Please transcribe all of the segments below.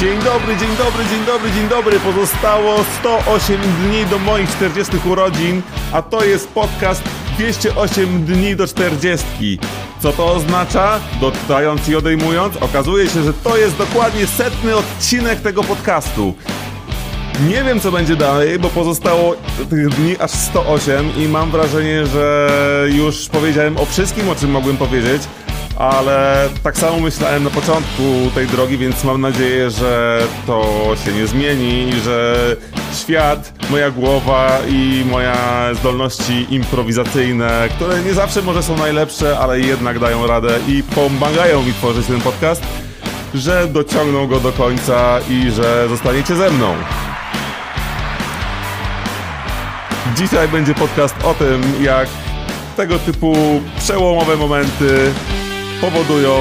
Dzień dobry, dzień dobry, dzień dobry, dzień dobry. Pozostało 108 dni do moich 40 urodzin, a to jest podcast 208 dni do 40. Co to oznacza? Dodając i odejmując, okazuje się, że to jest dokładnie setny odcinek tego podcastu. Nie wiem, co będzie dalej, bo pozostało tych dni aż 108 i mam wrażenie, że już powiedziałem o wszystkim, o czym mogłem powiedzieć ale tak samo myślałem na początku tej drogi, więc mam nadzieję, że to się nie zmieni że świat, moja głowa i moje zdolności improwizacyjne, które nie zawsze może są najlepsze, ale jednak dają radę i pomagają mi tworzyć ten podcast, że dociągną go do końca i że zostaniecie ze mną. Dzisiaj będzie podcast o tym, jak tego typu przełomowe momenty powodują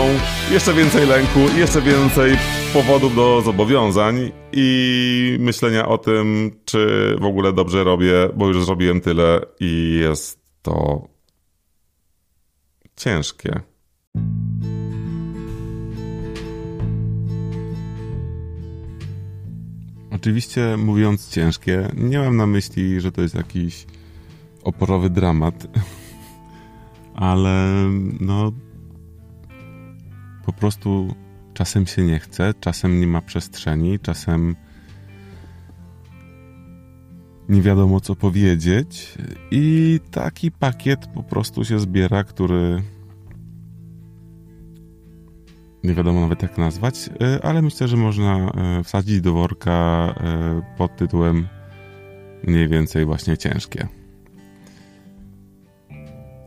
jeszcze więcej lęku, jeszcze więcej powodów do zobowiązań i myślenia o tym, czy w ogóle dobrze robię, bo już zrobiłem tyle i jest to ciężkie. Oczywiście mówiąc ciężkie, nie mam na myśli, że to jest jakiś oporowy dramat, ale no po prostu czasem się nie chce, czasem nie ma przestrzeni, czasem nie wiadomo co powiedzieć i taki pakiet po prostu się zbiera, który nie wiadomo nawet jak nazwać, e, ale myślę, że można e, wsadzić do worka e, pod tytułem mniej więcej właśnie ciężkie.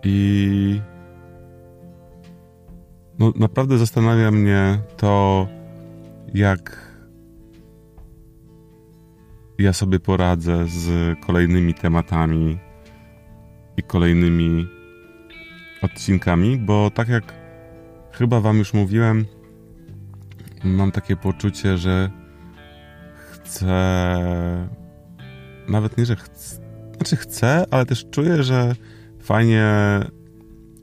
I no, naprawdę zastanawia mnie to, jak ja sobie poradzę z kolejnymi tematami i kolejnymi odcinkami, bo tak jak chyba Wam już mówiłem, mam takie poczucie, że chcę. Nawet nie, że chcę. Znaczy chcę, ale też czuję, że fajnie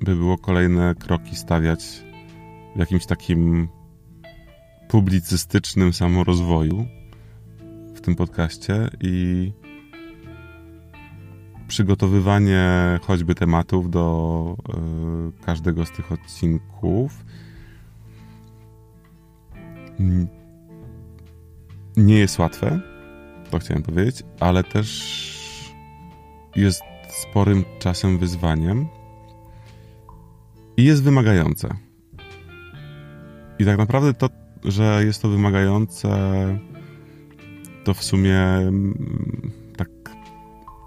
by było kolejne kroki stawiać w jakimś takim publicystycznym samorozwoju w tym podcaście i przygotowywanie choćby tematów do y, każdego z tych odcinków nie jest łatwe, to chciałem powiedzieć, ale też jest sporym czasem wyzwaniem i jest wymagające. I tak naprawdę to, że jest to wymagające, to w sumie mm, tak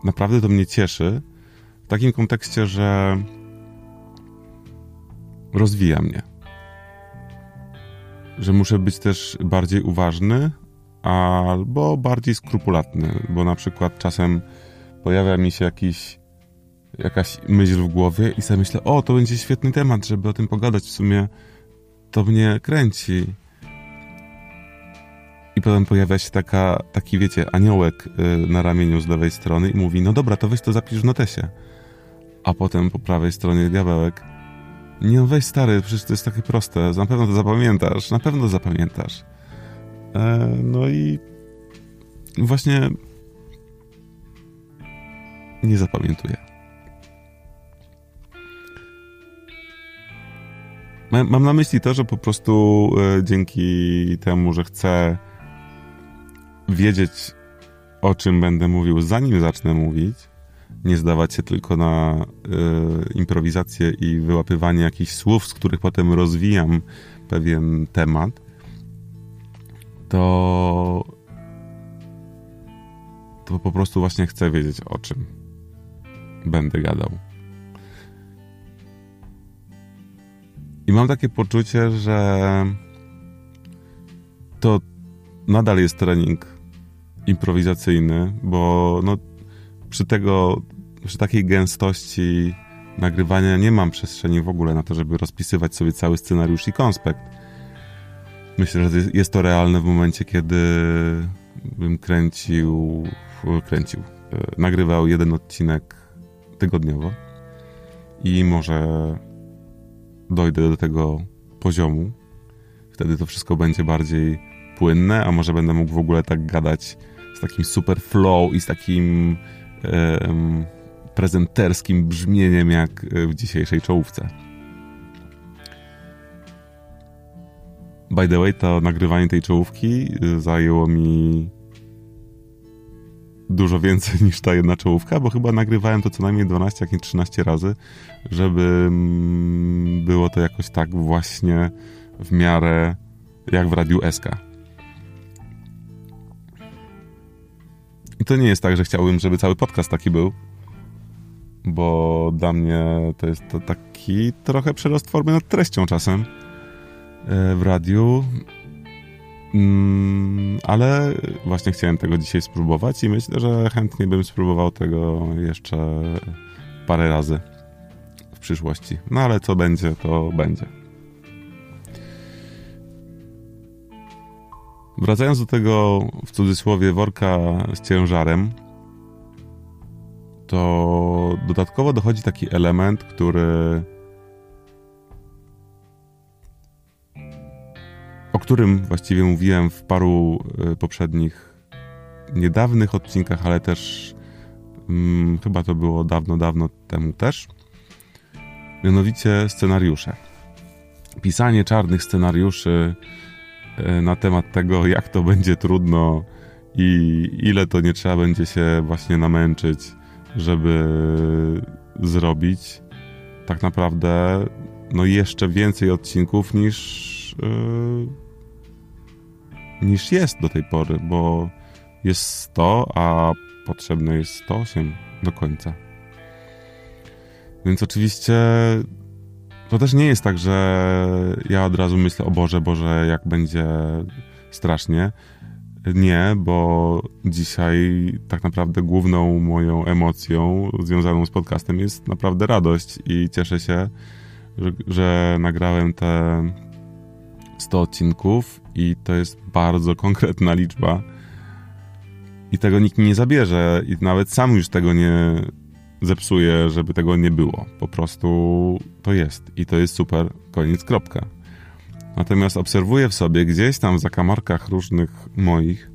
naprawdę to mnie cieszy. W takim kontekście, że rozwija mnie. Że muszę być też bardziej uważny albo bardziej skrupulatny, bo na przykład czasem pojawia mi się jakiś, jakaś myśl w głowie i sobie myślę, o, to będzie świetny temat, żeby o tym pogadać. W sumie to mnie kręci. I potem pojawia się taka, taki, wiecie, aniołek y, na ramieniu z lewej strony i mówi, no dobra, to weź to zapisz w notesie. A potem po prawej stronie diabełek, nie no weź stary, przecież to jest takie proste, na pewno to zapamiętasz, na pewno to zapamiętasz. E, no i właśnie nie zapamiętuję. Mam na myśli to, że po prostu e, dzięki temu, że chcę wiedzieć, o czym będę mówił, zanim zacznę mówić, nie zdawać się tylko na y, improwizację i wyłapywanie jakichś słów, z których potem rozwijam pewien temat, to, to po prostu właśnie chcę wiedzieć, o czym będę gadał. I mam takie poczucie, że to nadal jest trening improwizacyjny, bo no, przy tego, przy takiej gęstości nagrywania nie mam przestrzeni w ogóle na to, żeby rozpisywać sobie cały scenariusz i konspekt. Myślę, że jest to realne w momencie, kiedy bym kręcił, kręcił, e, nagrywał jeden odcinek tygodniowo i może dojdę do tego poziomu, wtedy to wszystko będzie bardziej płynne, a może będę mógł w ogóle tak gadać z takim super flow i z takim um, prezenterskim brzmieniem jak w dzisiejszej czołówce. By the way, to nagrywanie tej czołówki zajęło mi dużo więcej niż ta jedna czołówka, bo chyba nagrywałem to co najmniej 12, jak nie 13 razy, żeby mm, było to jakoś tak właśnie w miarę jak w Radiu SK. I to nie jest tak, że chciałbym, żeby cały podcast taki był, bo dla mnie to jest to taki trochę przerost formy nad treścią czasem e, w radiu. Mm, ale właśnie chciałem tego dzisiaj spróbować i myślę, że chętnie bym spróbował tego jeszcze parę razy w przyszłości. No ale co będzie, to będzie. Wracając do tego w cudzysłowie worka z ciężarem, to dodatkowo dochodzi taki element, który którym właściwie mówiłem w paru e, poprzednich, niedawnych odcinkach, ale też hmm, chyba to było dawno, dawno temu też. Mianowicie scenariusze. Pisanie czarnych scenariuszy e, na temat tego, jak to będzie trudno i ile to nie trzeba będzie się właśnie namęczyć, żeby zrobić. Tak naprawdę, no jeszcze więcej odcinków niż. Yy, niż jest do tej pory, bo jest 100, a potrzebne jest 108 do końca. Więc oczywiście to też nie jest tak, że ja od razu myślę, o Boże, Boże, jak będzie strasznie. Nie, bo dzisiaj tak naprawdę główną moją emocją związaną z podcastem jest naprawdę radość i cieszę się, że, że nagrałem te 100 odcinków i to jest bardzo konkretna liczba. I tego nikt mi nie zabierze, i nawet sam już tego nie zepsuje, żeby tego nie było. Po prostu to jest i to jest super, koniec, kropka. Natomiast obserwuję w sobie gdzieś tam w zakamarkach różnych moich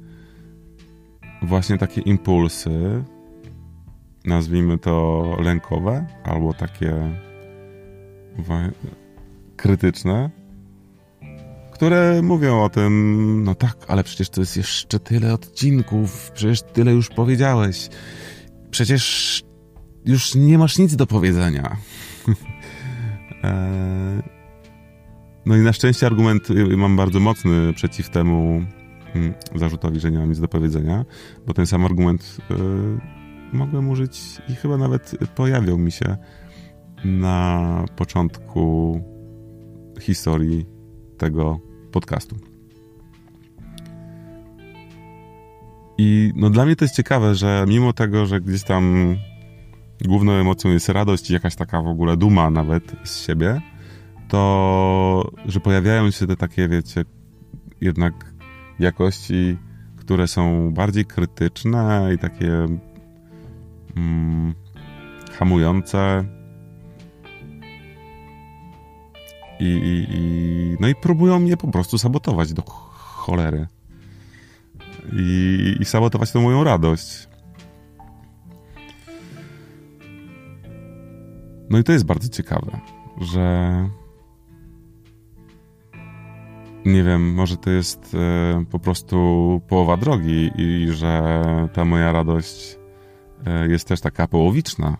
właśnie takie impulsy, nazwijmy to lękowe, albo takie krytyczne, które mówią o tym, no tak, ale przecież to jest jeszcze tyle odcinków, przecież tyle już powiedziałeś, przecież już nie masz nic do powiedzenia. E, no i na szczęście argument mam bardzo mocny przeciw temu mm, zarzutowi, że nie mam nic do powiedzenia, bo ten sam argument y, mogłem użyć i chyba nawet pojawiał mi się na początku historii tego podcastu. I no dla mnie to jest ciekawe, że mimo tego, że gdzieś tam główną emocją jest radość i jakaś taka w ogóle duma nawet z siebie, to że pojawiają się te takie, wiecie, jednak jakości, które są bardziej krytyczne i takie mm, hamujące, I, i, i, no i próbują mnie po prostu sabotować do cholery. I, i sabotować tę moją radość. No i to jest bardzo ciekawe, że nie wiem, może to jest e, po prostu połowa drogi i że ta moja radość e, jest też taka połowiczna,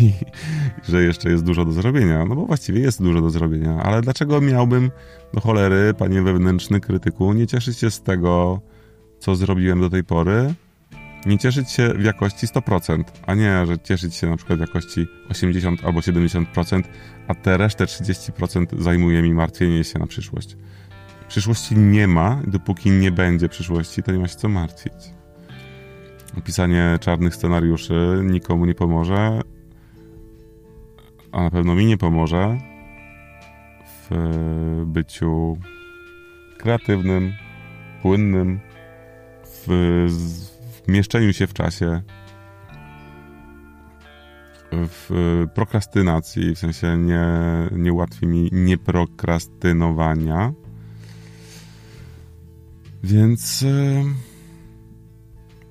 i że jeszcze jest dużo do zrobienia. No bo właściwie jest dużo do zrobienia, ale dlaczego miałbym do cholery, panie wewnętrzny krytyku, nie cieszyć się z tego, co zrobiłem do tej pory? Nie cieszyć się w jakości 100%, a nie, że cieszyć się na przykład w jakości 80 albo 70%, a te resztę 30% zajmuje mi martwienie się na przyszłość. Przyszłości nie ma, dopóki nie będzie przyszłości, to nie ma się co martwić. Pisanie czarnych scenariuszy nikomu nie pomoże, a na pewno mi nie pomoże w byciu kreatywnym, płynnym, w, w mieszczeniu się w czasie, w prokrastynacji, w sensie nie, nie ułatwi mi nieprokrastynowania. Więc yy,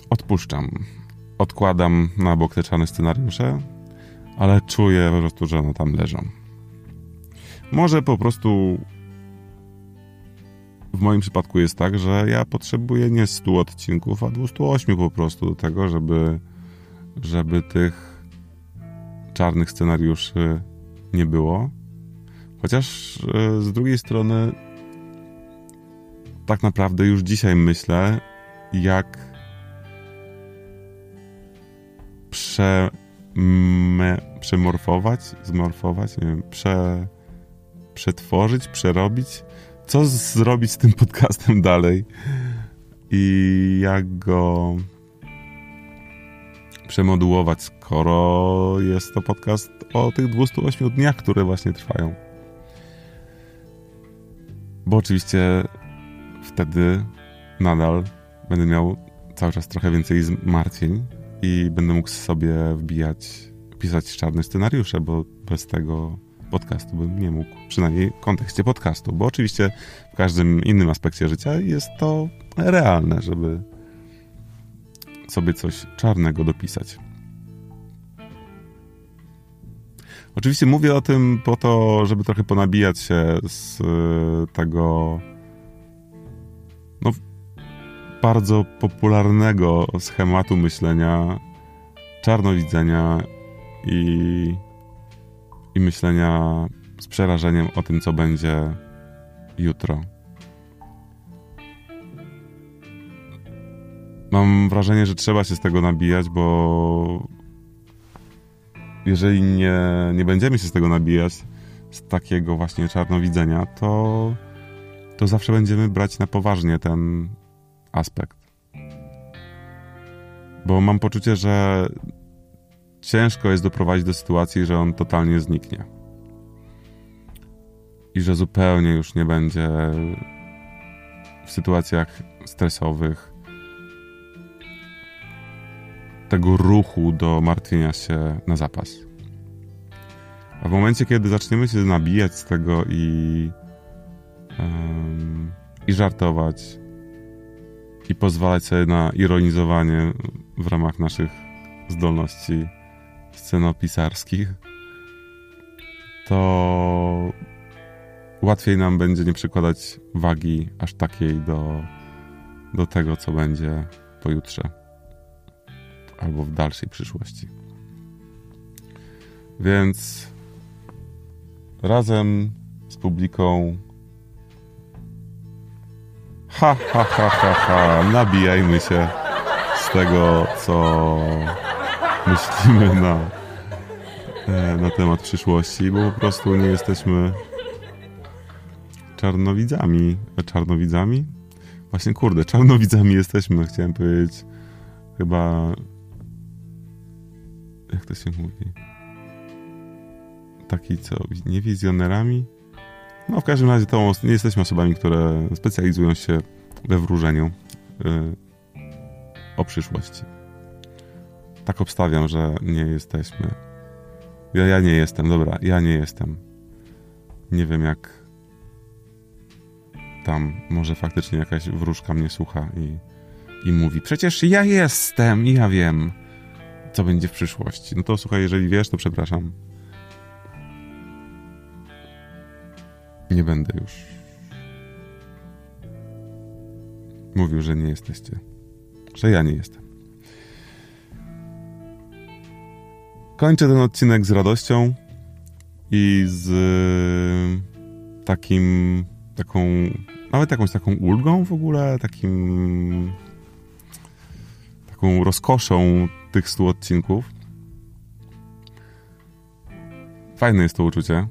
odpuszczam. Odkładam na bok te czarne scenariusze, ale czuję po prostu, że one tam leżą. Może po prostu w moim przypadku jest tak, że ja potrzebuję nie 100 odcinków, a 208 po prostu do tego, żeby, żeby tych czarnych scenariuszy nie było. Chociaż e, z drugiej strony tak naprawdę już dzisiaj myślę, jak prze, me, przemorfować, zmorfować, nie wiem, prze, przetworzyć, przerobić, co zrobić z tym podcastem dalej? I jak go przemodułować, skoro jest to podcast o tych 208 dniach, które właśnie trwają. Bo oczywiście wtedy nadal będę miał cały czas trochę więcej zmartwień i będę mógł sobie wbijać, pisać czarne scenariusze, bo bez tego podcastu bym nie mógł, przynajmniej w kontekście podcastu, bo oczywiście w każdym innym aspekcie życia jest to realne, żeby sobie coś czarnego dopisać. Oczywiście mówię o tym po to, żeby trochę ponabijać się z tego no, bardzo popularnego schematu myślenia, czarnowidzenia i, i myślenia z przerażeniem o tym, co będzie jutro. Mam wrażenie, że trzeba się z tego nabijać, bo jeżeli nie, nie będziemy się z tego nabijać, z takiego właśnie czarnowidzenia, to, to zawsze będziemy brać na poważnie ten aspekt. Bo mam poczucie, że ciężko jest doprowadzić do sytuacji, że on totalnie zniknie. I że zupełnie już nie będzie w sytuacjach stresowych tego ruchu do martwienia się na zapas. A w momencie, kiedy zaczniemy się nabijać z tego i, um, i żartować, i pozwalać sobie na ironizowanie w ramach naszych zdolności scenopisarskich, to łatwiej nam będzie nie przykładać wagi aż takiej do, do tego, co będzie pojutrze albo w dalszej przyszłości. Więc razem z publiką ha, ha, ha, ha, ha, nabijajmy się z tego, co myślimy na, e, na temat przyszłości, bo po prostu nie jesteśmy czarnowidzami. E, czarnowidzami? Właśnie, kurde, czarnowidzami jesteśmy, chciałem powiedzieć. Chyba jak to się mówi? Taki co, nie wizjonerami? No w każdym razie to nie jesteśmy osobami, które specjalizują się we wróżeniu yy, o przyszłości. Tak obstawiam, że nie jesteśmy. Ja, ja nie jestem, dobra, ja nie jestem. Nie wiem jak tam, może faktycznie jakaś wróżka mnie słucha i, i mówi, przecież ja jestem i ja wiem co będzie w przyszłości. No to słuchaj, jeżeli wiesz, to przepraszam. Nie będę już mówił, że nie jesteście. Że ja nie jestem. Kończę ten odcinek z radością i z takim, taką, nawet jakąś taką ulgą w ogóle, takim, taką rozkoszą tych 100 odcinków. Fajne jest to uczucie.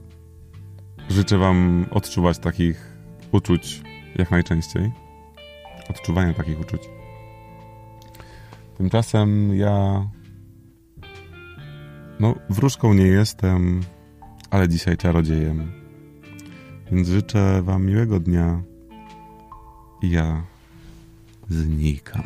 Życzę Wam odczuwać takich uczuć jak najczęściej. Odczuwania takich uczuć. Tymczasem ja. No, wróżką nie jestem, ale dzisiaj czarodziejem. Więc życzę Wam miłego dnia i ja znikam.